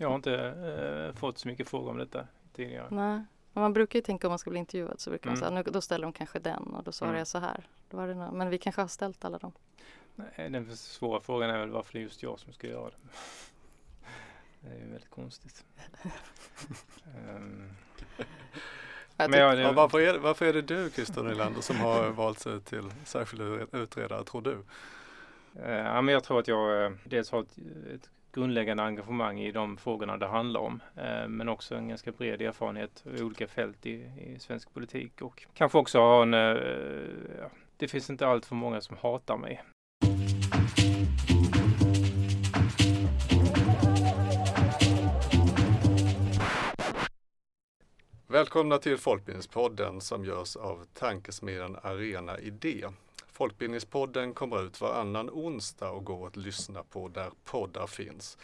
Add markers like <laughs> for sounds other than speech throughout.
Jag har inte eh, fått så mycket frågor om detta tidigare. Nej. Men man brukar ju tänka om man ska bli intervjuad så brukar man Mm. säga nu, då ställer de kanske den och då svarar Mm. jag så här. Då var det nå- men vi kanske har ställt alla dem. Nej, den svåra frågan är väl varför det är just jag som ska göra det. <laughs> Det är ju väldigt konstigt. <laughs> Jag men ja, Ja, det, varför, är, varför är det du Christer Nylander som har <laughs> valts ut till särskild utredare tror du? Eh, Ja, men jag tror att jag eh, dels har ett, ett grundläggande engagemang i de frågorna det handlar om. eh, Men också en ganska bred erfarenhet i olika fält i, i svensk politik och kanske också ha en... eh, ja, Det finns inte allt för många som hatar mig. Välkomna till Folkbildningspodden som görs av tankesmedjan Arena Idé. Folkbildningspodden kommer ut varannan onsdag och går att lyssna på där poddar finns.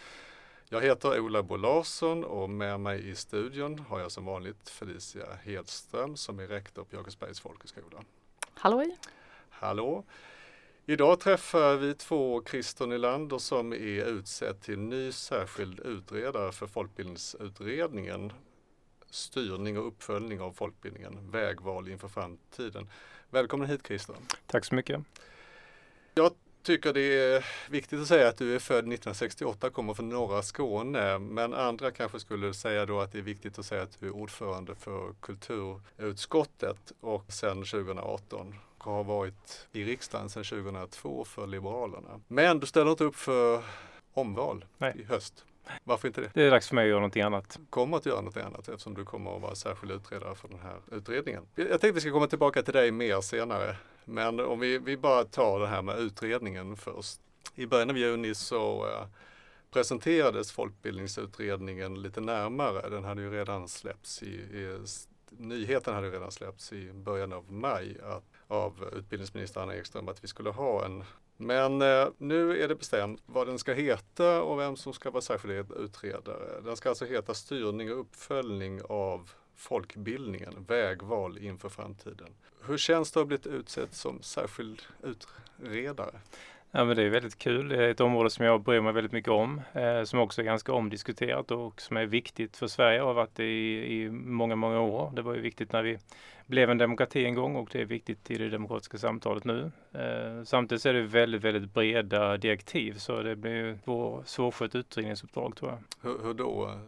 Jag heter Ola Bo Larsson och med mig i studion har jag som vanligt Felicia Hedström som är rektor på Jakobsbergs folkhögskola. Halloj! Hallå! Idag träffar vi två Christer Nylander som är utsedd till ny särskild utredare för Folkbildningsutredningen. Styrning och uppföljning av folkbildningen, vägval inför framtiden. Välkommen hit Christer! Tack så mycket. tycker det är viktigt att säga att du är född 1968 kommer från norra Skåne. Men andra kanske skulle säga då att det är viktigt att säga att du är ordförande för kulturutskottet och sedan 2018 och har varit i riksdagen sedan 2002 för Liberalerna. Men du ställer inte upp för omval Nej. i höst. Varför inte det? Det är dags för mig att göra någonting annat. kommer att göra något annat eftersom du kommer att vara särskild utredare för den här utredningen. Jag tänkte vi ska komma tillbaka till dig mer senare. Men om vi, vi bara tar det här med utredningen först. I början av juni så eh, presenterades folkbildningsutredningen lite närmare. Den hade ju redan släppts i, i nyheten hade redan släppts i början av maj att, av utbildningsminister Anna Ekström att vi skulle ha en men eh, nu är det bestämt vad den ska heta och vem som ska vara särskild utredare. Den ska alltså heta styrning och uppföljning av folkbildningen, vägval inför framtiden. Hur känns det att ha blivit utsedd som särskild utredare? Ja, men det är väldigt kul. Det är ett område som jag bryr mig väldigt mycket om, eh, som också är ganska omdiskuterat och som är viktigt för Sverige och har varit det i, i många, många år. Det var ju viktigt när vi blev en demokrati en gång och det är viktigt i det demokratiska samtalet nu. Eh, samtidigt är det väldigt, väldigt breda direktiv så det blir ju svår, svårskött utredningsuppdrag tror jag. Hur, hur då?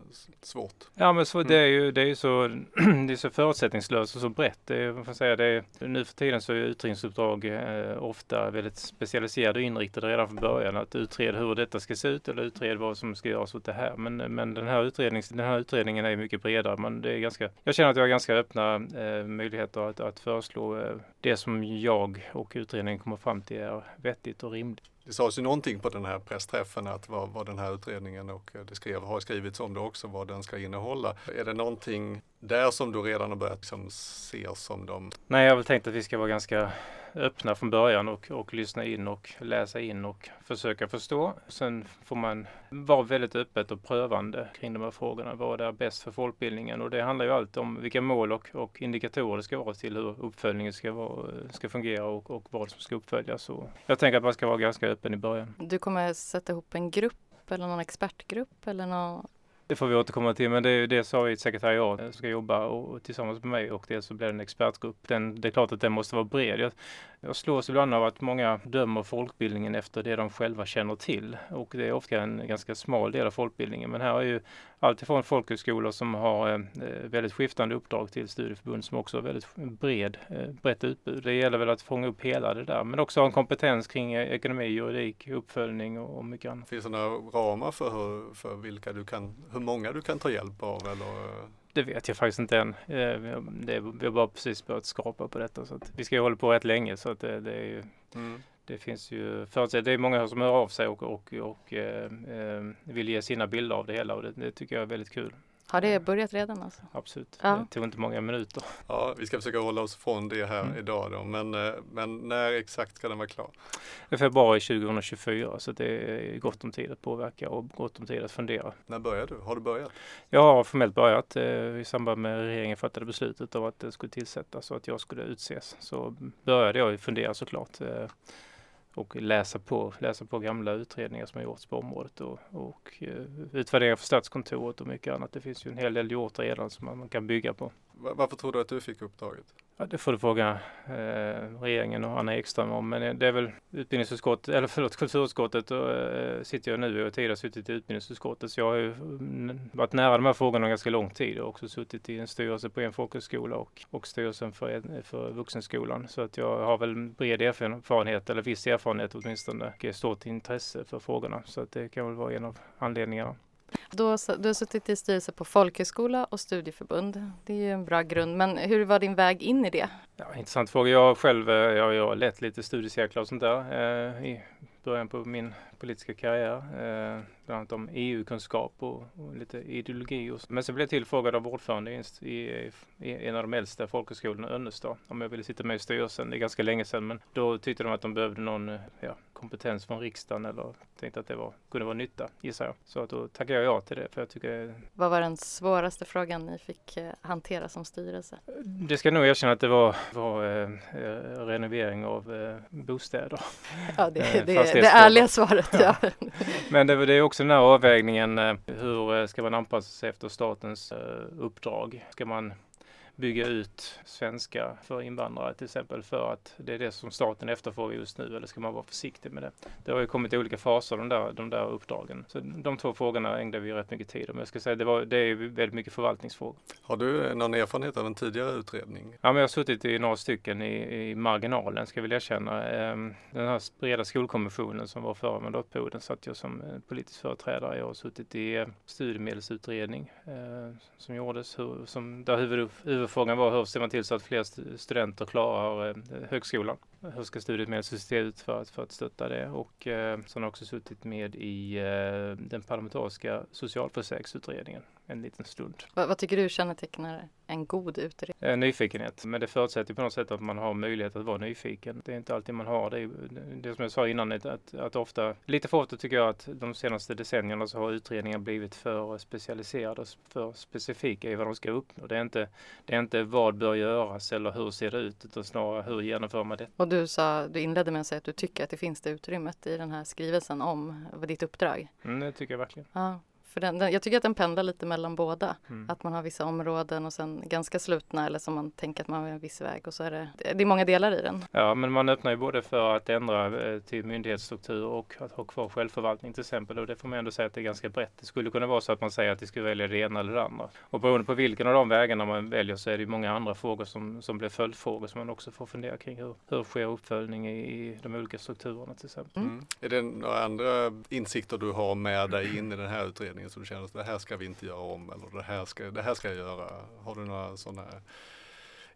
Svårt. Ja men så Mm. det är ju det är så, <clears throat> det är så förutsättningslöst och så brett. Det är, jag säga, det är, nu för tiden så är utredningsuppdrag eh, ofta väldigt specialiserade och inriktade redan från början. Att utreda hur detta ska se ut eller utreda vad som ska göras åt det här. Men, men den, här utrednings, den här utredningen är mycket bredare. Men det är ganska, jag känner att jag har ganska öppna eh, möjligheter att, att föreslå eh, det som jag och utredningen kommer fram till är vettigt och rimligt. Det sades ju någonting på den här pressträffen att vad, vad den här utredningen och eh, det skrev, har skrivits om det också vad den ska innehålla. Är det någonting där som du redan har börjat liksom se som de Nej, jag har väl tänkt att vi ska vara ganska öppna från början och, och lyssna in och läsa in och försöka förstå. Sen får man vara väldigt öppet och prövande kring de här frågorna. Vad är bäst för folkbildningen? Och det handlar ju alltid om vilka mål och, och indikatorer det ska vara till hur uppföljningen ska, vara, ska fungera och, och vad som ska uppföljas. Så jag tänker att man ska vara ganska öppen i början. Du kommer sätta ihop en grupp eller någon expertgrupp eller någon Det får vi återkomma till, men det är så har vi ett sekretariat som ska jobba och, och tillsammans med mig och det så blir det en expertgrupp. Den, det är klart att den måste vara bred. Jag, jag slås ibland av att många dömer folkbildningen efter det de själva känner till och det är ofta en ganska smal del av folkbildningen. Men här är ju alltifrån folkhögskolor som har eh, eh, väldigt skiftande uppdrag till studieförbund som också har väldigt bred, eh, brett utbud. Det gäller väl att fånga upp hela det där, men också ha en kompetens kring ekonomi, juridik, uppföljning och, och mycket annat. Finns det några ramar för, hur, för vilka du kan, hur många du kan ta hjälp av? Eller? Det vet jag faktiskt inte än. Eh, Det, vi har bara precis börjat skrapa på detta så att vi ska ju hålla på rätt länge så att det, det, är ju, Mm. det finns ju förutsättningar. Det är många som hör av sig och, och, och eh, eh, vill ge sina bilder av det hela och det, det tycker jag är väldigt kul. Har det börjat redan alltså? Absolut. Ja. Det tog inte många minuter. Ja, vi ska försöka hålla oss från det här Mm. idag då. Men, eh, men när exakt ska den vara klar? Det är februari 2024 så det är gott om tid att påverka och gott om tid att fundera. När börjar du? Har du börjat? Jag har formellt börjat eh, i samband med regeringen fattade beslutet om att det skulle tillsättas och att jag skulle utses. Så började jag fundera såklart. Och läsa på, läsa på gamla utredningar som har gjorts på området och, eh, och uh, utvärderingar för Statskontoret och mycket annat. Det finns ju en hel del gjort redan som man, man kan bygga på. Varför tror du att du fick uppdraget? Ja, det får du fråga eh, regeringen och Anna Ekström om. Men det är väl utbildningsutskottet, eller förlåt kulturutskottet och eh, sitter jag nu och tidigare suttit i utbildningsutskottet. Så jag har ju mm, varit nära de här frågorna ganska lång tid och också suttit i en styrelse på en folkhögskola och, och styrelsen för, för vuxenskolan. Så att jag har väl bred erfarenhet eller viss erfarenhet åtminstone och stort intresse för frågorna. Så att det kan väl vara en av anledningarna. Du har, du har suttit i styrelse på folkhögskola och studieförbund. Det är ju en bra grund. Men hur var din väg in i det? Ja, intressant fråga. Jag själv jag, jag har lett lite studiecirklar och sånt där eh, i början på min politiska karriär. Eh, bland annat om EU-kunskap och, och, lite ideologi. Och, men sen blev jag tillfrågad av ordförande i, i, i en av de äldsta folkhögskolorna, Önnestad, om jag ville sitta med i styrelsen. Det är ganska länge sedan men då tyckte de att de behövde någon eh, ja, kompetens från riksdagen eller tänkte att det var, kunde vara nytta gissar jag. Så att då tackade jag ja till det för jag tycker Vad var den svåraste frågan ni fick eh, hantera som styrelse? Det ska jag nog erkänna att det var, var eh, eh renovering av eh, bostäder. Ja, det, det, det, det ärliga svaret ja. Men det, det är också den här avvägningen, eh, hur eh, ska man anpassa sig efter statens eh, uppdrag? Ska man bygga ut svenska för invandrare till exempel för att det är det som staten efterfrågar just nu eller ska man vara försiktig med det? Det har ju kommit i olika faser de där, de där uppdragen. Så de två frågorna ägnade vi rätt mycket tid om. Jag ska säga det, var, det är väldigt mycket förvaltningsfrågor. Har du någon erfarenhet av en tidigare utredning? Ja, men jag har suttit i några stycken i, i marginalen ska jag vilja erkänna. Ehm, den här breda skolkommissionen som var förra mandatperioden satt jag som politisk företrädare. Jag har suttit i eh, studiemedelsutredning eh, som gjordes, som, där huvud, huvud Frågan var hur ser man till så att fler studenter klarar eh, högskolan? Hur ska studiemedlet se ut för att, för att stötta det? Och eh, så har också suttit med i eh, den parlamentariska socialförsäkringsutredningen en liten stund. Vad, vad tycker du kännetecknar en god utredning? Eh, nyfikenhet, men det förutsätter på något sätt att man har möjlighet att vara nyfiken. Det är inte alltid man har det. Det som jag sa innan, att, att ofta, lite för ofta tycker jag att de senaste decennierna så har utredningar blivit för specialiserade, för specifika i vad de ska uppnå. Det är inte, det är inte vad bör göras eller hur ser det ut, utan snarare hur genomför man det. Och du sa, du inledde med att säga att du tycker att det finns det utrymmet i den här skrivelsen om ditt uppdrag. Mm, det tycker jag verkligen. Ja. För den, den, jag tycker att den pendlar lite mellan båda. Mm. Att man har vissa områden och sen ganska slutna eller som man tänker att man har en viss väg och så är det, det är många delar i den. Ja, men man öppnar ju både för att ändra eh, till myndighetsstruktur och att ha kvar självförvaltning till exempel. Och det får man ändå säga att det är ganska brett. Det skulle kunna vara så att man säger att det ska välja det ena eller det andra. Och beroende på vilken av de vägarna man väljer så är det många andra frågor som, som blir följdfrågor som man också får fundera kring. Hur, hur sker uppföljning i, i de olika strukturerna till exempel. Mm. Är det några andra insikter du har med dig in i den här utredningen som du känner att det här ska vi inte göra om eller det här ska, det här ska jag göra. Har du några sådana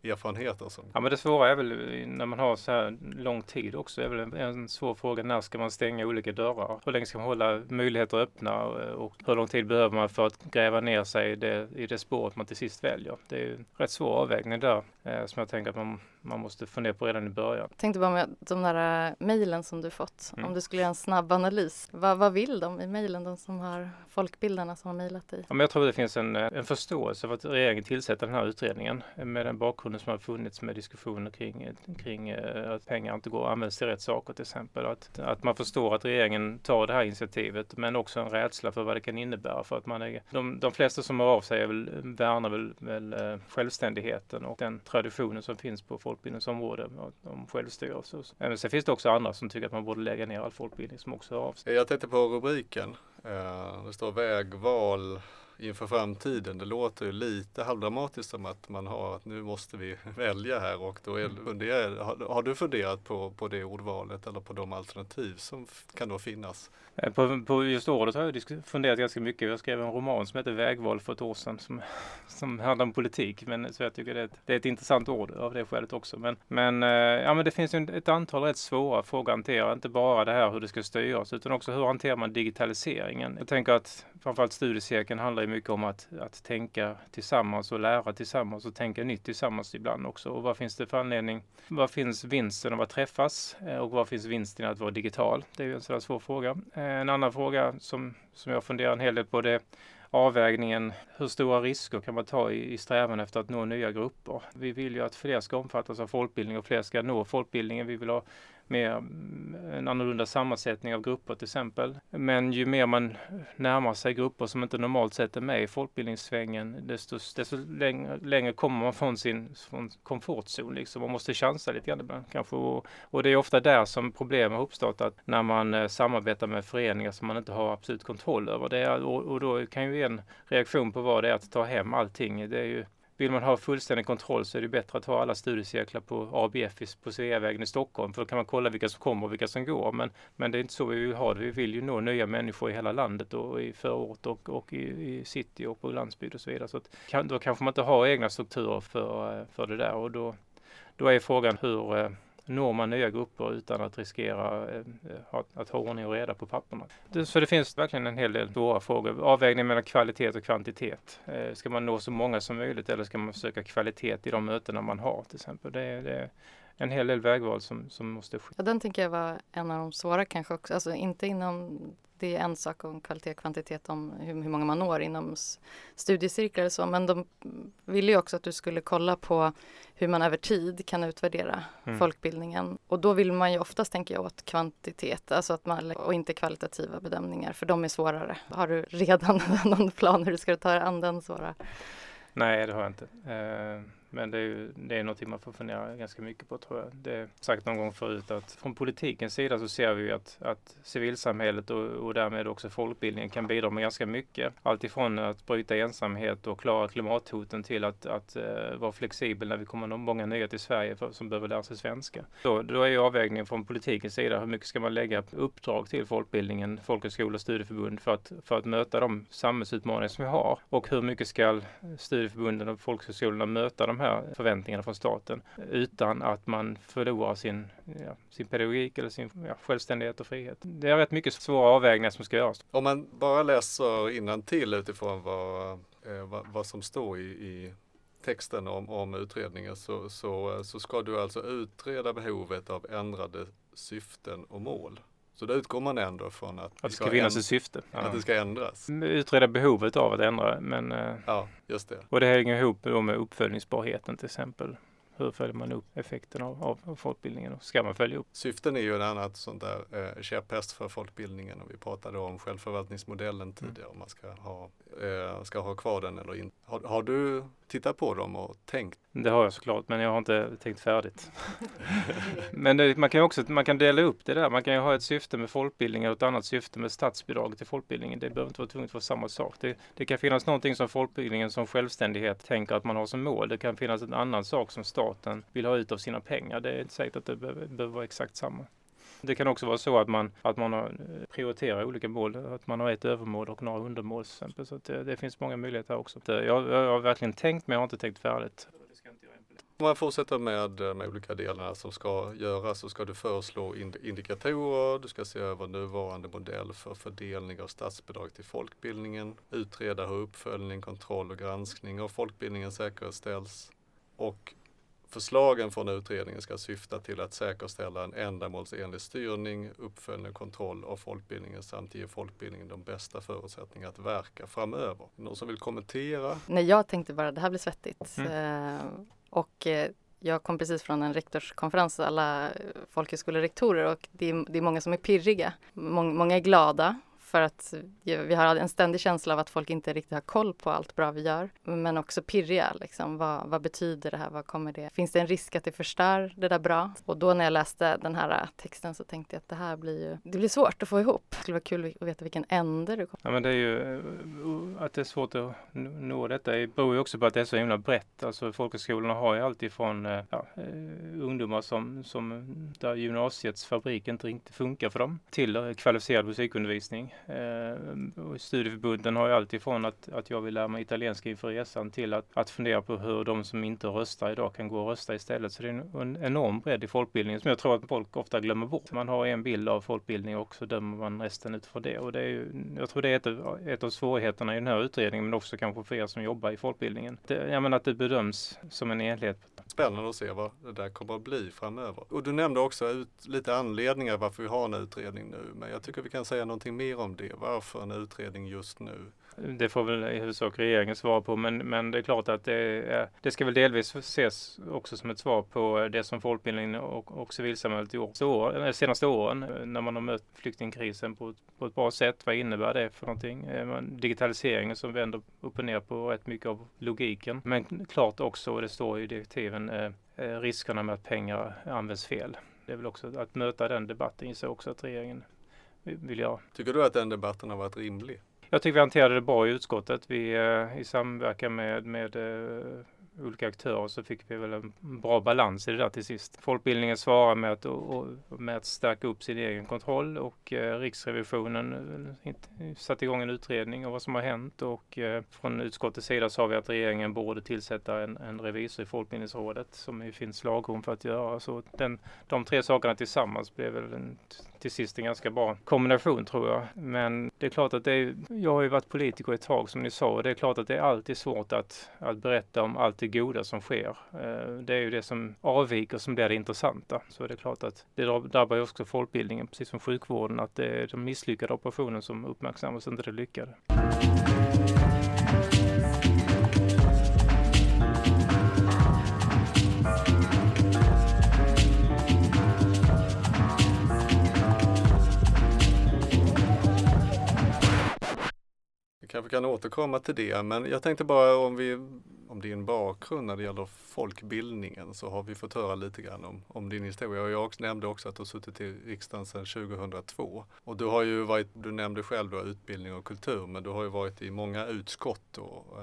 erfarenheter? Som... Ja men det svåra är väl när man har så här lång tid också är väl en svår fråga. När ska man stänga olika dörrar? Hur länge ska man hålla möjligheter öppna eh, och hur lång tid behöver man för att gräva ner sig i det, i det spåret man till sist väljer? Det är ju en rätt svår avvägning där eh, som jag tänker att man man måste fundera på redan i början. Jag tänkte bara med de där äh, mejlen som du fått, mm. om du skulle göra en snabb analys. Vad, vad vill de i mejlen, de som har folkbildarna som har mejlat dig? Ja, jag tror det finns en, äh, en förståelse för att regeringen tillsätter den här utredningen med den bakgrunden som har funnits med diskussioner kring, kring att pengar inte går att användas till rätt saker till exempel. Att, att man förstår att regeringen tar det här initiativet men också en rädsla för vad det kan innebära för att man är, de, de flesta som har av sig är väl, värnar väl, väl självständigheten och den traditionen som finns på folkbildningsområde om självstyrelse. Alltså. Men sen finns det också andra som tycker att man borde lägga ner all folkbildning som också har av sig. Jag tänkte på rubriken. Eh, det står vägval inför framtiden. Det låter ju lite halvdramatiskt som att man har att nu måste vi <laughs> välja här och då är, mm. funderar, har, har, du funderat på, på det ordvalet eller på de alternativ som kan då finnas? Eh, på, på just ordet har jag funderat ganska mycket. Jag skrev en roman som heter Vägval för ett år sedan som, <laughs> som handlar om politik. Men, så jag tycker det är, ett, det är ett intressant ord av det skälet också. Men, men, eh, ja, men det finns ju ett antal rätt svåra frågor att hantera. Inte bara det här hur det ska styras utan också hur hanterar man digitaliseringen? Jag tänker att framförallt studiecirkeln handlar ju mycket om att, att tänka tillsammans och lära tillsammans och tänka nytt tillsammans ibland också. Och vad finns det för anledning? Vad finns vinsten av att träffas eh, och vad finns vinsten av att vara digital? Det är ju en sådär svår fråga. Eh, en annan fråga som, som jag funderar en hel del på det är avvägningen, hur stora risker kan man ta i, i strävan efter att nå nya grupper? Vi vill ju att fler ska omfattas av folkbildning och fler ska nå folkbildningen. Vi vill ha mer mm, en annorlunda sammansättning av grupper till exempel. Men ju mer man närmar sig grupper som inte normalt sett är med i folkbildningssvängen, desto, desto längre, längre kommer man från sin från komfortzon. Liksom. Man måste chansa lite grann ibland kanske. Och, och, det är ofta där som problem har uppstått, att när man eh, samarbetar med föreningar som man inte har absolut kontroll över. Det är, och, och då kan ju en reaktion på vad det är att ta hem allting. Det är ju vill man ha fullständig kontroll så är det bättre att ha alla studiecirklar på ABF på Sveavägen i Stockholm för då kan man kolla vilka som kommer och vilka som går. Men, men det är inte så vi vill ha det. Vi vill ju nå nya människor i hela landet och i förort och, och i, i city och på landsbygd och så vidare. Så att, då kanske man inte har egna strukturer för, eh, för det där och då, då är frågan hur eh, når man nya grupper utan att riskera eh, att, ha ordning och reda på papperna. Så det finns verkligen en hel del svåra frågor. Avvägning mellan kvalitet och kvantitet. Eh, ska man nå så många som möjligt eller ska man försöka kvalitet i de mötena man har till exempel? Det, det, en hel del vägval som, som måste ske. Ja, den tänker jag var en av de svåra kanske också, alltså inte inom det är en sak om kvalitet och kvantitet om hur, hur många man når inom studiecirklar och så, men de ville ju också att du skulle kolla på hur man över tid kan utvärdera mm. folkbildningen. Och då vill man ju oftast, tänker jag, åt kvantitet, alltså att man, och inte kvalitativa bedömningar, för de är svårare. Har du redan <laughs> någon plan hur du ska ta dig an den svåra? Nej, det har jag inte. Men det är, ju, det är någonting man får fundera ganska mycket på tror jag. Det är sagt någon gång förut att från politikens sida så ser vi ju att, att civilsamhället och, och därmed också folkbildningen kan bidra med ganska mycket. Alltifrån att bryta ensamhet och klara klimathoten till att, att uh, vara flexibel när vi kommer många nya till Sverige för, som behöver lära sig svenska. Då, då är ju avvägningen från politikens sida hur mycket ska man lägga uppdrag till folkbildningen, folkhögskolor och studieförbund för att, för att möta de samhällsutmaningar som vi har och hur mycket ska studieförbunden och folkhögskolorna möta de här förväntningarna från staten utan att man förlorar sin, ja, sin pedagogik eller sin ja, självständighet och frihet. Det är rätt mycket svåra avvägningar som ska göras. Om man bara läser till utifrån vad, eh, vad, vad, som står i, i texten om, om utredningen så, så, så ska du alltså utreda behovet av ändrade syften och mål. Så då utgår man ändå från att, att det ska finnas ett syfte. Ja. Att det ska ändras. Utreda behovet av att ändra men eh, Ja, just det. Och det hänger ihop med uppföljningsbarheten till exempel. Hur följer man upp effekten av, av, av folkbildningen? Ska man följa upp? Syften är ju en annat sånt där eh, käpphäst för folkbildningen och vi pratade om självförvaltningsmodellen mm. tidigare om man ska ha, eh, ska ha kvar den eller inte. Har, har, du tittat på dem och tänkt? Det har jag såklart, men jag har inte tänkt färdigt. <laughs> men det, man kan också man kan dela upp det där. Man kan ju ha ett syfte med folkbildning och ett annat syfte med statsbidrag till folkbildningen. Det behöver inte vara tvunget att vara samma sak. Det, det kan finnas någonting som folkbildningen som självständighet tänker att man har som mål. Det kan finnas en annan sak som staten vill ha ut av sina pengar. Det är inte säkert att det behöver, behöver vara exakt samma. Det kan också vara så att man, att man eh, prioriterar olika mål, att man har ett övermål och några undermål. Så det, det, finns många möjligheter också. Jag, jag har verkligen tänkt men jag har inte tänkt färdigt. Om man fortsätter med de eh, olika delarna som ska göras så ska du föreslå indikatorer, du ska se över nuvarande modell för fördelning av statsbidrag till folkbildningen, utreda hur uppföljning, kontroll och granskning av folkbildningen säkerställs och Förslagen från utredningen ska syfta till att säkerställa en ändamålsenlig styrning, uppföljning och kontroll av folkbildningen samt ge folkbildningen de bästa förutsättningar att verka framöver. Någon som vill kommentera? Nej, jag tänkte bara det här blir svettigt. Mm. Och eh, jag kom precis från en rektorskonferens, alla folkhögskolerektorer och det är, det är många som är pirriga. Många är glada för att vi har en ständig känsla av att folk inte riktigt har koll på allt bra vi gör. Men också pirriga, liksom. vad, vad betyder det här? Vad kommer det? Finns det en risk att det förstör det där bra? Och då när jag läste den här äh, texten så tänkte jag att det här blir ju, det blir svårt att få ihop. Det skulle vara kul att veta vilken ände du kommer. Ja men det är ju, äh, att det är svårt att nå detta beror ju också på att det är så himla brett. Alltså folkhögskolorna har ju alltifrån äh, ja, ungdomar som, som där gymnasiets fabrik inte riktigt funkar för dem till kvalificerad musikundervisning. Eh, studieförbunden har ju alltifrån att, att jag vill lära mig italienska inför resan till att, att fundera på hur de som inte röstar idag kan gå och rösta istället. Så det är en, en enorm bredd i folkbildningen som jag tror att folk ofta glömmer bort. Man har en bild av folkbildning och så dömer man resten utifrån det. Och det är ju, jag tror det är ett, av, ett av svårigheterna i den här utredningen men också kanske för er som jobbar i folkbildningen. Det, jag menar att det bedöms som en enhet spännande att se vad det där kommer att bli framöver. Och du nämnde också ut lite anledningar varför vi har en utredning nu, men jag tycker vi kan säga någonting mer om det. Varför en utredning just nu? Det får väl i huvudsak regeringen svara på men, men det är klart att det, det ska väl delvis ses också som ett svar på det som folkbildningen och, och civilsamhället gjort de senaste åren när man har mött flyktingkrisen på, på ett bra sätt. Vad innebär det för någonting? Eh, digitaliseringen som vänder upp och ner på rätt mycket av logiken. Men klart också, och det står i direktiven, eh, eh, riskerna med att pengar används fel. Det är väl också att möta den debatten gissar också att regeringen vill göra. Tycker du att den debatten har varit rimlig? Jag tycker vi hanterade det bra i utskottet. Vi eh, i samverkan med, med eh, olika aktörer så fick vi väl en bra balans i det där till sist. Folkbildningen svarar med att, och, med att stärka upp sin egen kontroll och eh, Riksrevisionen eh, satte igång en utredning av vad som har hänt och eh, från utskottets sida sa vi att regeringen borde tillsätta en, en revisor i Folkbildningsrådet som det finns lagrum för att göra. Så den, de tre sakerna tillsammans blev väl en till sist en ganska bra kombination tror jag. Men det är klart att det är, jag har ju varit politiker ett tag som ni sa och det är klart att det är alltid svårt att, att berätta om allt det goda som sker. Eh, det är ju det som avviker som blir det intressanta. Så det är klart att det drabbar ju också folkbildningen precis som sjukvården att det är de misslyckade operationen som uppmärksammas, inte det lyckade. kanske kan återkomma till det, men jag tänkte bara om vi om din bakgrund när det gäller folkbildningen så har vi fått höra lite grann om, om din historia. Och jag nämnde också att du har suttit i riksdagen sedan 2002. Och du har ju varit, du nämnde själv då utbildning och kultur, men du har ju varit i många utskott och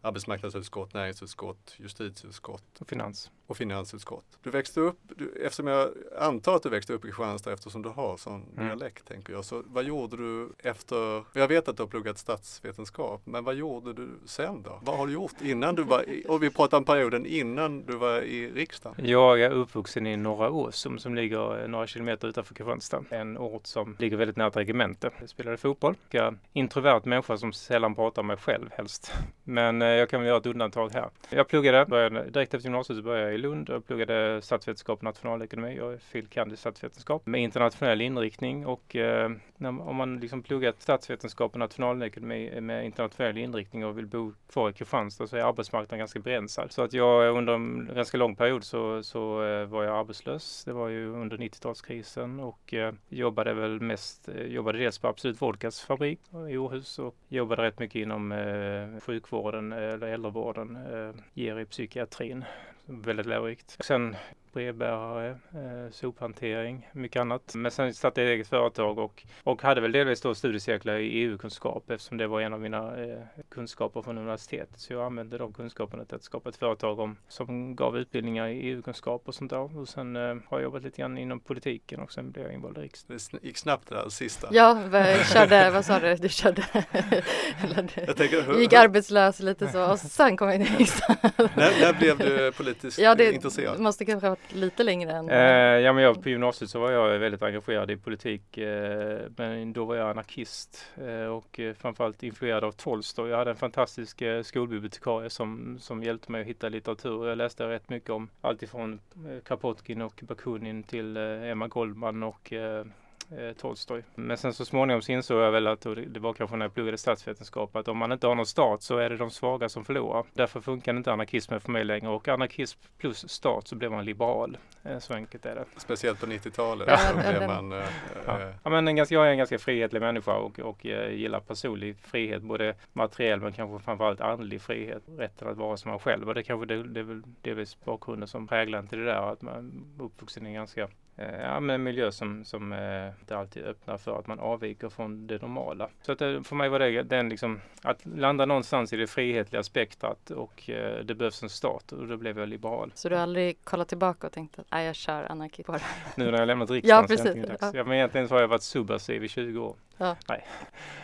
arbetsmarknadsutskott, näringsutskott, justitieutskott. Och finans. Och finansutskott. Du växte upp, du, eftersom jag antar att du växte upp i Kristianstad eftersom du har sån mm. dialekt tänker jag. Så vad gjorde du efter, jag vet att du har pluggat statsvetenskap, men vad gjorde du sen då? Vad har du gjort innan du var, och vi pratar om perioden innan innan du var i riksdagen? Jag är uppvuxen i Norra Åsum som ligger eh, några kilometer utanför Kristianstad. En ort som ligger väldigt nära ett regemente. Jag spelade fotboll. Jag är en introvert människa som sällan pratar med mig själv helst. <laughs> Men eh, jag kan väl göra ett undantag här. Jag pluggade, började, direkt efter gymnasiet så började jag i Lund och pluggade statsvetenskap och nationalekonomi. Jag är fil. kand. i statsvetenskap med internationell inriktning och eh, när, om man liksom pluggat statsvetenskap och nationalekonomi med internationell inriktning och vill bo kvar i Kristianstad så är arbetsmarknaden ganska begränsad. Så att jag under en ganska lång period så, så eh, var jag arbetslös. Det var ju under 90-talskrisen och eh, jobbade väl mest, eh, jobbade dels på Absolut Vodkas fabrik i Åhus och jobbade rätt mycket inom eh, sjukvården eller äldrevården, eh, ger i psykiatrin. Väldigt lärorikt. Sen brevbärare, eh, sophantering, mycket annat. Men sen startade jag eget företag och, och hade väl delvis då studiecirklar i EU-kunskap eftersom det var en av mina eh, kunskaper från universitetet. Så jag använde de kunskaperna till att skapa ett företag om, som gav utbildningar i EU-kunskap och sånt där. Och sen eh, har jag jobbat lite grann inom politiken och sen blev jag invald i riksdagen. Det gick snabbt det där sista. Ja, körde, vad sa du, du körde, <laughs> eller, tänker, gick arbetslös lite så och sen kom jag in i riksdagen. när, när blev du politiskt ja, det intresserad? måste kanske ha varit lite längre än... Eh, ja, men jag, på gymnasiet så var jag väldigt engagerad i politik. Eh, men då var jag anarkist eh, och eh, framförallt influerad av Tolstoj. Jag hade en fantastisk eh, skolbibliotekarie som, som hjälpte mig att hitta litteratur. Jag läste rätt mycket om allt ifrån eh, Kropotkin och Bakunin till eh, Emma Goldman och eh, Tolstoj. Men sen så småningom så insåg jag väl att, och det var kanske när jag pluggade statsvetenskap, att om man inte har någon stat så är det de svaga som förlorar. Därför funkar inte anarkismen för mig längre och anarkism plus stat så blir man liberal. Eh, så enkelt är det. Speciellt på 90-talet ja. så blev man... Eh, ja. Eh, ja. men en ganska, jag är en ganska frihetlig människa och, och eh, gillar personlig frihet, både materiell men kanske framförallt andlig frihet. Rätten att vara som man själv och det kanske det, det är väl delvis bakgrunden som präglar till det där att man är uppvuxen i en ganska ja, men en miljö som, som eh, inte alltid öppnar för att man avviker från det normala. Så att eh, för mig var det den liksom, att landa någonstans i det frihetliga spektrat och eh, det behövs en start och då blev jag liberal. Så du har aldrig kollat tillbaka och tänkt att jag kör anarki på det? Nu när jag lämnat <laughs> riksdagen ja, precis. så ja. ja, men egentligen så har jag varit subversiv i 20 år. Ja. Nej.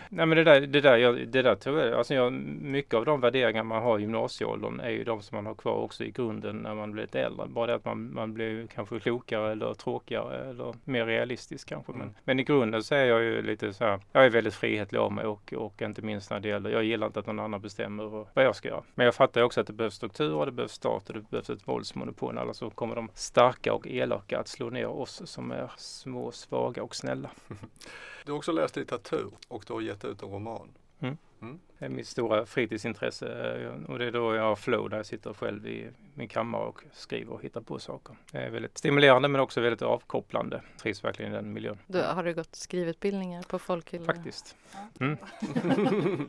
Nej men det där, det där, jag, det där tror jag, alltså jag, mycket av de värderingar man har i gymnasieåldern är ju de som man har kvar också i grunden när man blir lite äldre. Bara det att man, man blir kanske klokare eller tråkigare eller mer realistisk kanske. Mm. Men, men i grunden så är jag ju lite så här, jag är väldigt frihetlig av mig och, och inte minst när det gäller, jag gillar inte att någon annan bestämmer vad jag ska göra. Men jag fattar också att det behövs struktur och det behövs stat och det behövs ett våldsmonopol. Annars så kommer de starka och elaka att slå ner oss som är små, svaga och snälla. <laughs> Du har också läst litteratur och du har gett ut en roman. Mm. Mm. Det är mitt stora fritidsintresse eh, och det är då jag har flow där jag sitter själv i min kammare och skriver och hittar på saker. Det är väldigt stimulerande men också väldigt avkopplande. Trivs verkligen i den miljön. Du, har du gått skrivutbildningar på Folkhögskolan? Faktiskt. Mm.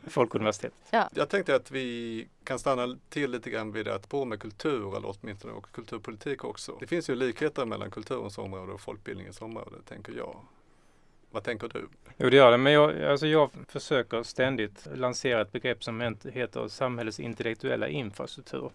<laughs> Folkuniversitet. Ja. Jag tänkte att vi kan stanna till lite grann vid att på med kultur eller åtminstone och kulturpolitik också. Det finns ju likheter mellan kulturens område och folkbildningens område tänker jag. Vad tänker du? Jo, det gör det. Men jag, alltså jag försöker ständigt lansera ett begrepp som heter samhällets intellektuella infrastruktur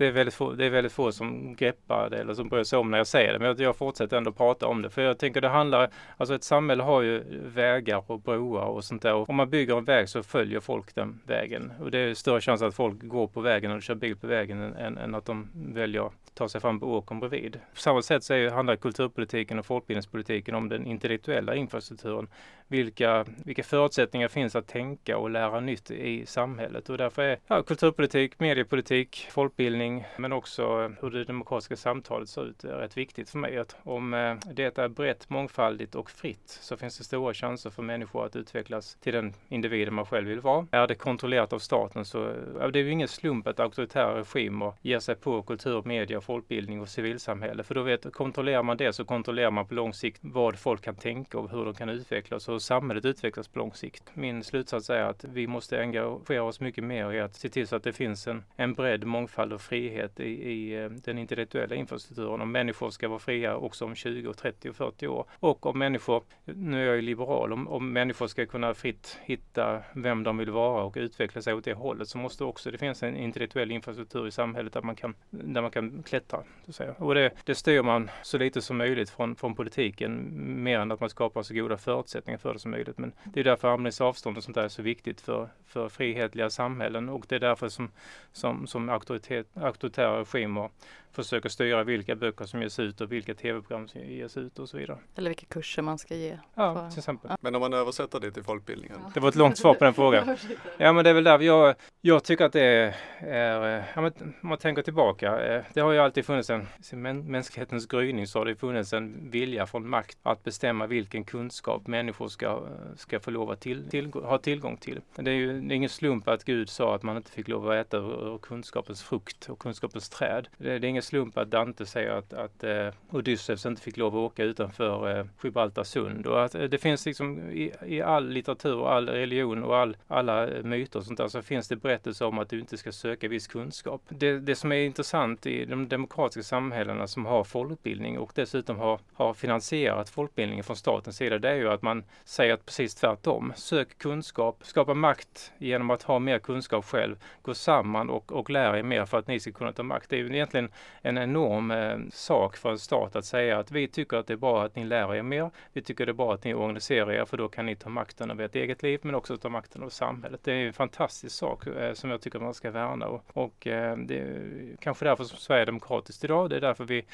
det är, väldigt få, det är väldigt få som greppar det eller som bryr sig om när jag säger det. Men jag, jag fortsätter ändå prata om det. För jag tänker det handlar, alltså ett samhälle har ju vägar och broar och sånt där. Och om man bygger en väg så följer folk den vägen. Och det är större chans att folk går på vägen och kör bil på vägen än, än, än att de väljer ta sig fram på åkern bredvid. På samma sätt så är, handlar kulturpolitiken och folkbildningspolitiken om den intellektuella infrastrukturen. Vilka, vilka förutsättningar finns att tänka och lära nytt i samhället. Och därför är ja, kulturpolitik, mediepolitik, folkbildning men också eh, hur det demokratiska samtalet ser ut är rätt viktigt för mig. Att om eh, det är brett, mångfaldigt och fritt så finns det stora chanser för människor att utvecklas till den individen man själv vill vara. Är det kontrollerat av staten så ja, det är ju ingen slump att auktoritära regimer ger sig på kultur, media, folkbildning och civilsamhälle. För då vet, kontrollerar man det så kontrollerar man på lång sikt vad folk kan tänka och hur de kan utvecklas och samhället utvecklas på lång sikt. Min slutsats är att vi måste engagera oss mycket mer i att se till så att det finns en, en bredd, mångfald och frihet i, i eh, den intellektuella infrastrukturen. Om människor ska vara fria också om 20, 30 och 40 år. Och om människor, nu är jag ju liberal, om, om människor ska kunna fritt hitta vem de vill vara och utveckla sig åt det hållet så måste också det finnas en intellektuell infrastruktur i samhället där man kan, där man kan klättra. Så att säga. Och det, det styr man så lite som möjligt från, från politiken mer än att man skapar så goda förutsättningar för det som möjligt. Men det är därför armlängds avstånd och sånt där är så viktigt för, för frihetliga samhällen och det är därför som, som, som auktoritet, auktoritära regimer försöker styra vilka böcker som ges ut och vilka tv-program som ges ut och så vidare. Eller vilka kurser man ska ge. Ja, på... till exempel. Men om man översätter det till folkbildningen? Ja. Det var ett långt svar på den frågan. <laughs> Ja, men det är väl där jag, jag tycker att det är, är ja, men, om man tänker tillbaka. Eh, det har ju alltid funnits en, sen mänsklighetens gryning så har det funnits en vilja från makt att bestämma vilken kunskap människor ska, ska få lov att till, till, ha tillgång till. Det är ju det är ingen slump att Gud sa att man inte fick lov att äta ur kunskapens frukt och kunskapens träd. Det, det är ingen slump att Dante säger att, att uh, Odysseus inte fick lov att åka utanför uh, Gibraltar sund och att uh, det finns liksom i, i, all litteratur och all religion och all, alla myter och sånt där så finns det berättelser om att du inte ska söka viss kunskap. Det, det som är intressant i de demokratiska samhällena som har folkbildning och dessutom har, har finansierat folkbildningen från statens sida det är ju att man säger att precis tvärtom. Sök kunskap, skapa makt genom att ha mer kunskap själv. Gå samman och, och lär er mer för att ni ska kunna ta makt. Det är ju egentligen en enorm eh, sak för en stat att säga att vi tycker att det är bra att ni lär er mer. Vi tycker det är bra att ni organiserar er för då kan ni ta makten över ert eget liv men också ta makten över samhället. Det är en fantastisk sak eh, som jag tycker man ska värna och, och eh, det är kanske därför som Sverige är demokratiskt idag. Det är därför vi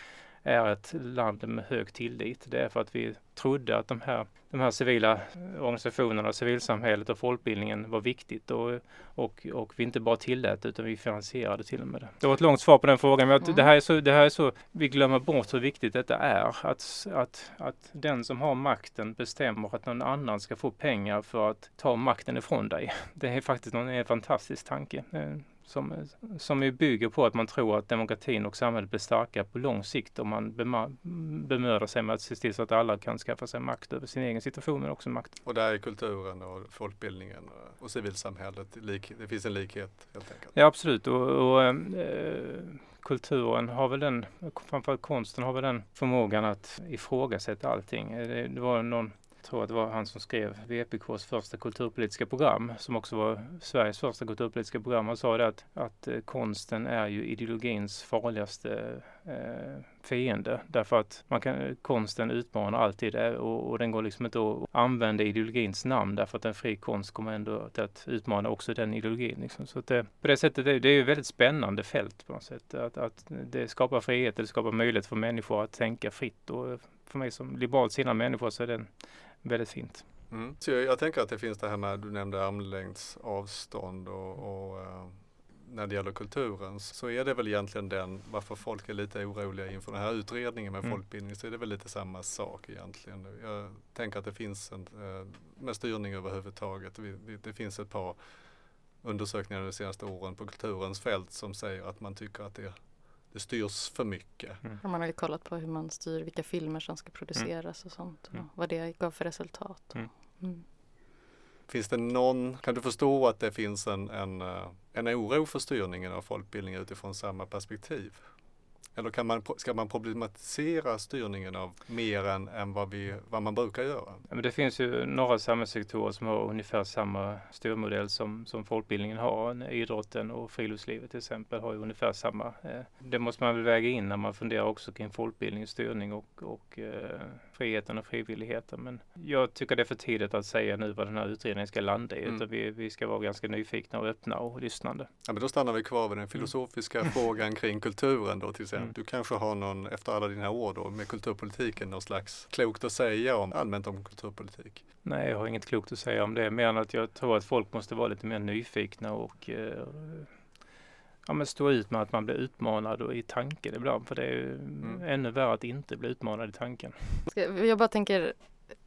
är ett land med hög tillit. Det är för att vi trodde att de här, de här civila organisationerna, civilsamhället och folkbildningen var viktigt och, och, och vi inte bara tillät utan vi finansierade till och med det. Det var ett långt svar på den frågan men mm. det, här är så, det här är så, vi glömmer bort hur viktigt detta är. Att, att, att den som har makten bestämmer att någon annan ska få pengar för att ta makten ifrån dig. Det är faktiskt en, en fantastisk tanke som, som ju bygger på att man tror att demokratin och samhället blir starkare på lång sikt om man bemödar sig med att se till så att alla kan skaffa sig makt över sin egen situation men också makt. Och där är kulturen och folkbildningen och civilsamhället, lik, det finns en likhet helt enkelt? Ja absolut och, och äh, kulturen har väl den, framförallt konsten har väl den förmågan att ifrågasätta allting. Det, det var någon tror att det var han som skrev VPKs första kulturpolitiska program som också var Sveriges första kulturpolitiska program. Han sa det att, att eh, konsten är ju ideologins farligaste eh, fiende därför att man kan, konsten utmanar alltid det och, och den går liksom inte att använda ideologins namn därför att en fri konst kommer ändå till att utmana också den ideologin. Liksom. Så att det, på det sättet det, det är ju ett väldigt spännande fält på något sätt. Att, att det skapar frihet, det skapar möjlighet för människor att tänka fritt och för mig som liberalt sinnad människa så är det väldigt fint. Mm. Så jag, jag, tänker att det finns det här med, du nämnde armlängds avstånd och, och uh, när det gäller kulturen så är det väl egentligen den varför folk är lite oroliga inför den här utredningen med mm. folkbildning så är det väl lite samma sak egentligen. Jag tänker att det finns en, eh, med styrning överhuvudtaget. Det finns ett par undersökningar de senaste åren på kulturens fält som säger att man tycker att det, det styrs för mycket. Mm. Man har kollat på hur man styr vilka filmer som ska produceras mm. och sånt och mm. vad det gav för resultat. Mm. Finns det någon, kan du förstå att det finns en, en, eh, en oro för styrningen av folkbildningen utifrån samma perspektiv? Eller kan man, ska man problematisera styrningen av mer än, än vad, vi, vad man brukar göra? Det finns ju några samhällssektorer som har ungefär samma styrmodell som, som folkbildningen har. Idrotten och friluftslivet till exempel har ju ungefär samma. Eh, det måste man väl väga in när man funderar också kring folkbildningens styrning och, och eh, friheten och frivilligheten. Men jag tycker det är för tidigt att säga nu vad den här utredningen ska landa i. Mm. Utan vi, vi ska vara ganska nyfikna och öppna och lyssnande. Ja, men då stannar vi kvar vid den filosofiska mm. frågan kring kulturen då till exempel. Mm. Du kanske har någon, efter alla dina år då med kulturpolitiken, någon slags klokt att säga om, allmänt om kulturpolitik? Nej, jag har inget klokt att säga om det. Mer än att jag tror att folk måste vara lite mer nyfikna och eh, ja, men stå ut med att man blir utmanad och i tanken ibland. För det är ju mm. ännu värre att inte bli utmanad i tanken. Jag bara tänker,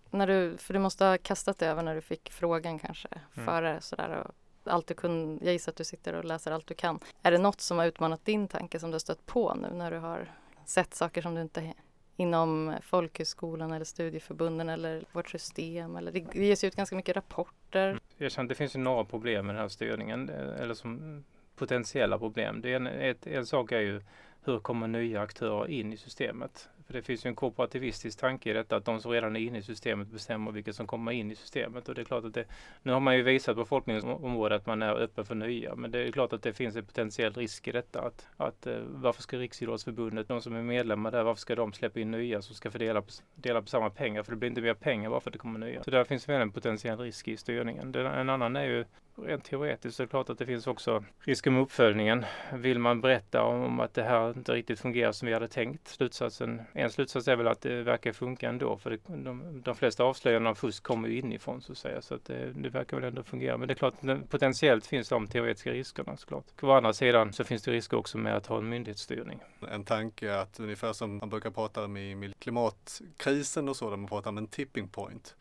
när du, för du måste ha kastat det över när du fick frågan kanske mm. före sådär. Och allt du kun, jag gissar att du sitter och läser allt du kan. Är det något som har utmanat din tanke som du har stött på nu när du har sett saker som du inte inom folkhögskolan eller studieförbunden eller vårt system. Eller det ges ut ganska mycket rapporter. Jag känner att det finns några problem med den här styrningen. Eller som potentiella problem. Det är en, ett, en sak är ju hur kommer nya aktörer in i systemet? För det finns ju en korporativistisk tanke i detta att de som redan är inne i systemet bestämmer vilka som kommer in i systemet. Och det är klart att det, nu har man ju visat på folkbildningsområdet att man är öppen för nya. Men det är klart att det finns en potentiell risk i detta. Att, att eh, varför ska Riksidrottsförbundet, de som är medlemmar där, varför ska de släppa in nya som ska fördela på, dela på samma pengar? För det blir inte mer pengar bara för att det kommer nya. Så där finns väl en potentiell risk i styrningen. Den, en annan är ju rent teoretiskt så är det klart att det finns också risker med uppföljningen. Vill man berätta om att det här inte riktigt fungerar som vi hade tänkt? Slutsatsen, en slutsats är väl att det verkar funka ändå för det, de, de flesta avslöjanden av fusk kommer ju inifrån så att säga. Så att det, det verkar väl ändå fungera. Men det är klart, potentiellt finns de teoretiska riskerna såklart. Å andra sidan så finns det risker också med att ha en myndighetsstyrning. En tanke att ungefär som man brukar prata om i klimatkrisen och så, där man pratar om en tipping point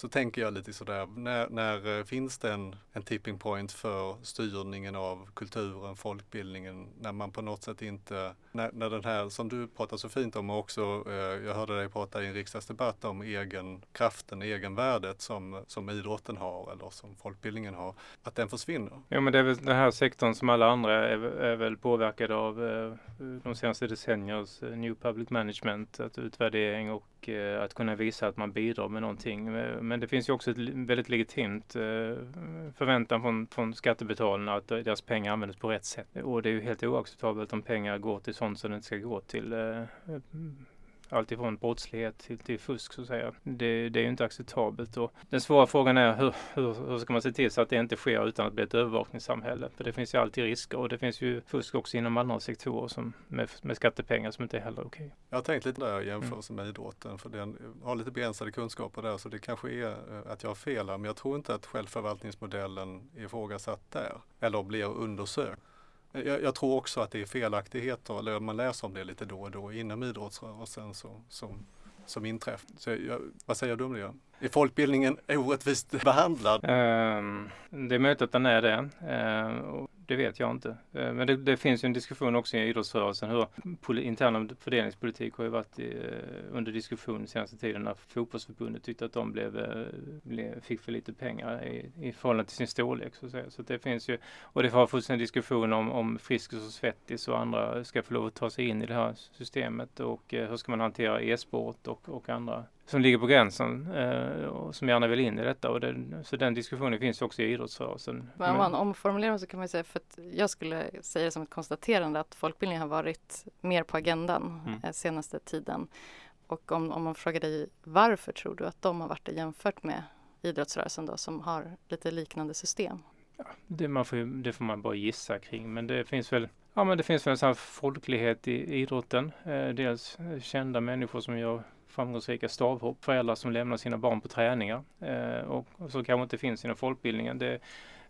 så tänker jag lite sådär, när, när eh, finns det en, en tipping point för styrningen av kulturen, folkbildningen, när man på något sätt inte, när, när den här som du pratar så fint om och också, eh, jag hörde dig prata i en riksdagsdebatt om egen kraften, egenvärdet som, som idrotten har eller som folkbildningen har, att den försvinner. Ja men det är väl den här sektorn som alla andra är, är väl påverkad av eh, de senaste decenniernas eh, New Public Management, att utvärdering och eh, att kunna visa att man bidrar med någonting. Eh, men det finns ju också ett väldigt legitimt eh, förväntan från, från skattebetalarna att deras pengar används på rätt sätt. Och det är ju helt oacceptabelt om pengar går till sånt som det inte ska gå till eh, alltifrån brottslighet till, till fusk så att säga. Det, det är ju inte acceptabelt och den svåra frågan är hur, hur, hur ska man se till så att det inte sker utan att bli ett övervakningssamhälle? För det finns ju alltid risker och det finns ju fusk också inom andra sektorer som med, med skattepengar som inte är heller okej. Okay. Jag har tänkt lite där i jämförelse med idrotten för den har lite begränsade kunskaper där så det kanske är eh, att jag har fel här men jag tror inte att självförvaltningsmodellen är ifrågasatt där eller blir undersökt. Eh, jag, jag, tror också att det är felaktigheter, eller man läser om det lite då och då inom idrottsrörelsen så, som, som inträffar. Så jag, vad säger du om det? Är folkbildningen orättvist behandlad? Um, det är möjligt att den är det. Uh, det vet jag inte. Eh, men det, det, finns ju en diskussion också i idrottsrörelsen. Hur intern fördelningspolitik har ju varit i, eh, under diskussion senaste tiden när fotbollsförbundet tyckte att de blev, eh, blev, fick för lite pengar i, i förhållande till sin storlek. Så, att säga. så det finns ju, och det har funnits en diskussion om, om Friskis och Svettis och andra ska få lov att ta sig in i det här systemet och hur ska man hantera e-sport och, och andra som ligger på gränsen eh, och som gärna vill in i detta. Och det, så den diskussionen finns också i idrottsrörelsen. Men om man omformulerar så kan man säga, för att jag skulle säga det som ett konstaterande att folkbildningen har varit mer på agendan mm. eh, senaste tiden. Och om, om man frågar dig varför tror du att de har varit det jämfört med idrottsrörelsen då som har lite liknande system? Ja, det, man får, det får man bara gissa kring men det finns väl Ja men det finns väl en folklighet i idrotten. Eh, dels kända människor som gör framgångsrika stavhopp, föräldrar som lämnar sina barn på träningar eh, och, och kanske inte finns inom folkbildningen. Det,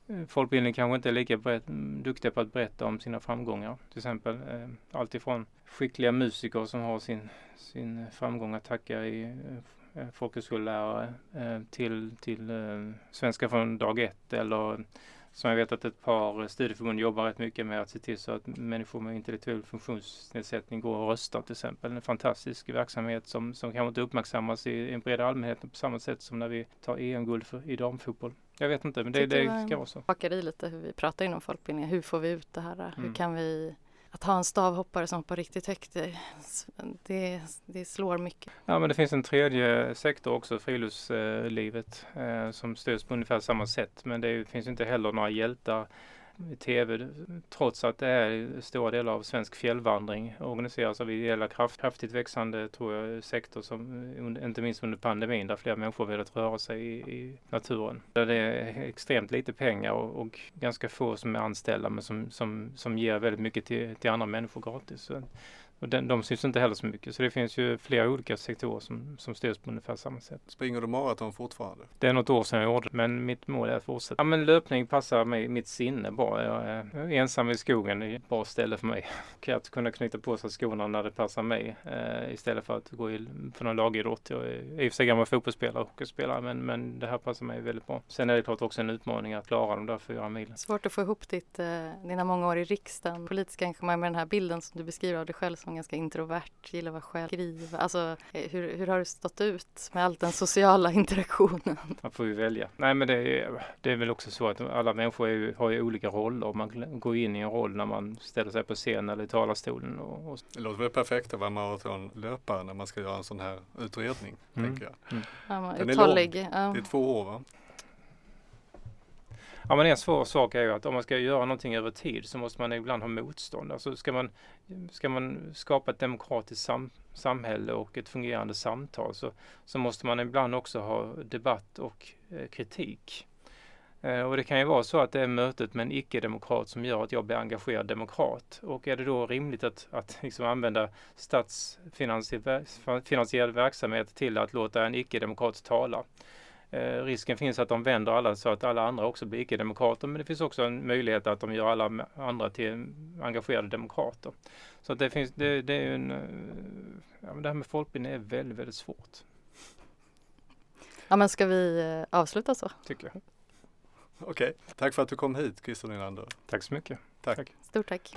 eh, folkbildningen kanske inte är lika berätt, duktiga på att berätta om sina framgångar. Till exempel eh, alltifrån skickliga musiker som har sin, sin framgång att tacka i eh, folkhögskolelärare eh, till, till eh, svenska från dag ett eller som jag vet att ett par studieförbund jobbar rätt mycket med att se till så att människor med intellektuell funktionsnedsättning går och röstar till exempel. En fantastisk verksamhet som, som kanske inte uppmärksammas i en bred allmänhet på samma sätt som när vi tar EM-guld i damfotboll. Jag vet inte, men det, det, det ska vara så. Hakar i lite hur vi pratar inom folkbildningen. Hur får vi ut det här? Mm. Hur kan vi att ha en stavhoppare som hoppar riktigt högt, det, det, slår mycket. Ja, men det finns en tredje sektor också, friluftslivet, eh, som stöds på ungefär samma sätt. Men det finns inte heller några hjältar tv trots att det är stora delar av svensk fjällvandring organiseras av ideella kraft, kraftigt växande tror jag, sektor som inte minst under pandemin där fler människor velat röra sig i, i naturen. Där det är extremt lite pengar och, och, ganska få som är anställda men som, som, som ger väldigt mycket till, till andra människor gratis. Så och den, de syns inte heller så mycket. Så det finns ju flera olika sektorer som, som stöds på ungefär samma sätt. Springer du maraton fortfarande? Det är något år sedan jag gjorde men mitt mål är att fortsätta. Ja men löpning passar mig, mitt sinne bra. Jag är ensam i skogen, det är ett bra ställe för mig. <laughs> Och att kunna knyta på sig skorna när det passar mig eh, istället för att gå i, på någon lagidrott. Jag är i och för sig gammal fotbollsspelare och hockeyspelare men, men det här passar mig väldigt bra. Sen är det klart också en utmaning att klara de där fyra milen. Svårt att få ihop ditt, eh, dina många år i riksdagen, politiska engagemang med den här bilden som du beskriver av dig själv som ganska introvert, gillar att vara själv, skriva. Alltså, eh, hur, hur har du stått ut med all den sociala <laughs> interaktionen? Man får ju välja. Nej, men det är, det är väl också så att alla människor ju, har ju olika roller. Man går in i en roll när man ställer sig på scen eller i talarstolen. Och, och... Det låter väl perfekt att vara maratonlöpare när man ska göra en sån här utredning, mm. tänker jag. Mm. Ja, den är lång. Ja. Det är två år, va? Ja men en svår sak är ju att om man ska göra någonting över tid så måste man ibland ha motstånd. Alltså ska man, ska man skapa ett demokratiskt sam samhälle och ett fungerande samtal så, så måste man ibland också ha debatt och eh, kritik. Eh, och det kan ju vara så att det är mötet med en icke-demokrat som gör att jag blir engagerad demokrat. Och är det då rimligt att, att <laughs> liksom använda statsfinansierad verksamhet till att låta en icke-demokrat tala? Eh, risken finns att de vänder alla så att alla andra också blir icke-demokrater men det finns också en möjlighet att de gör alla andra till engagerade demokrater. Så att det finns, det, det är en, eh, ja, men det här med folkbildning är väldigt, väldigt svårt. Ja men ska vi eh, avsluta så? Tycker jag. Okej, okay. tack för att du kom hit Christer Nylander. Tack så mycket. Tack. tack. Stort tack.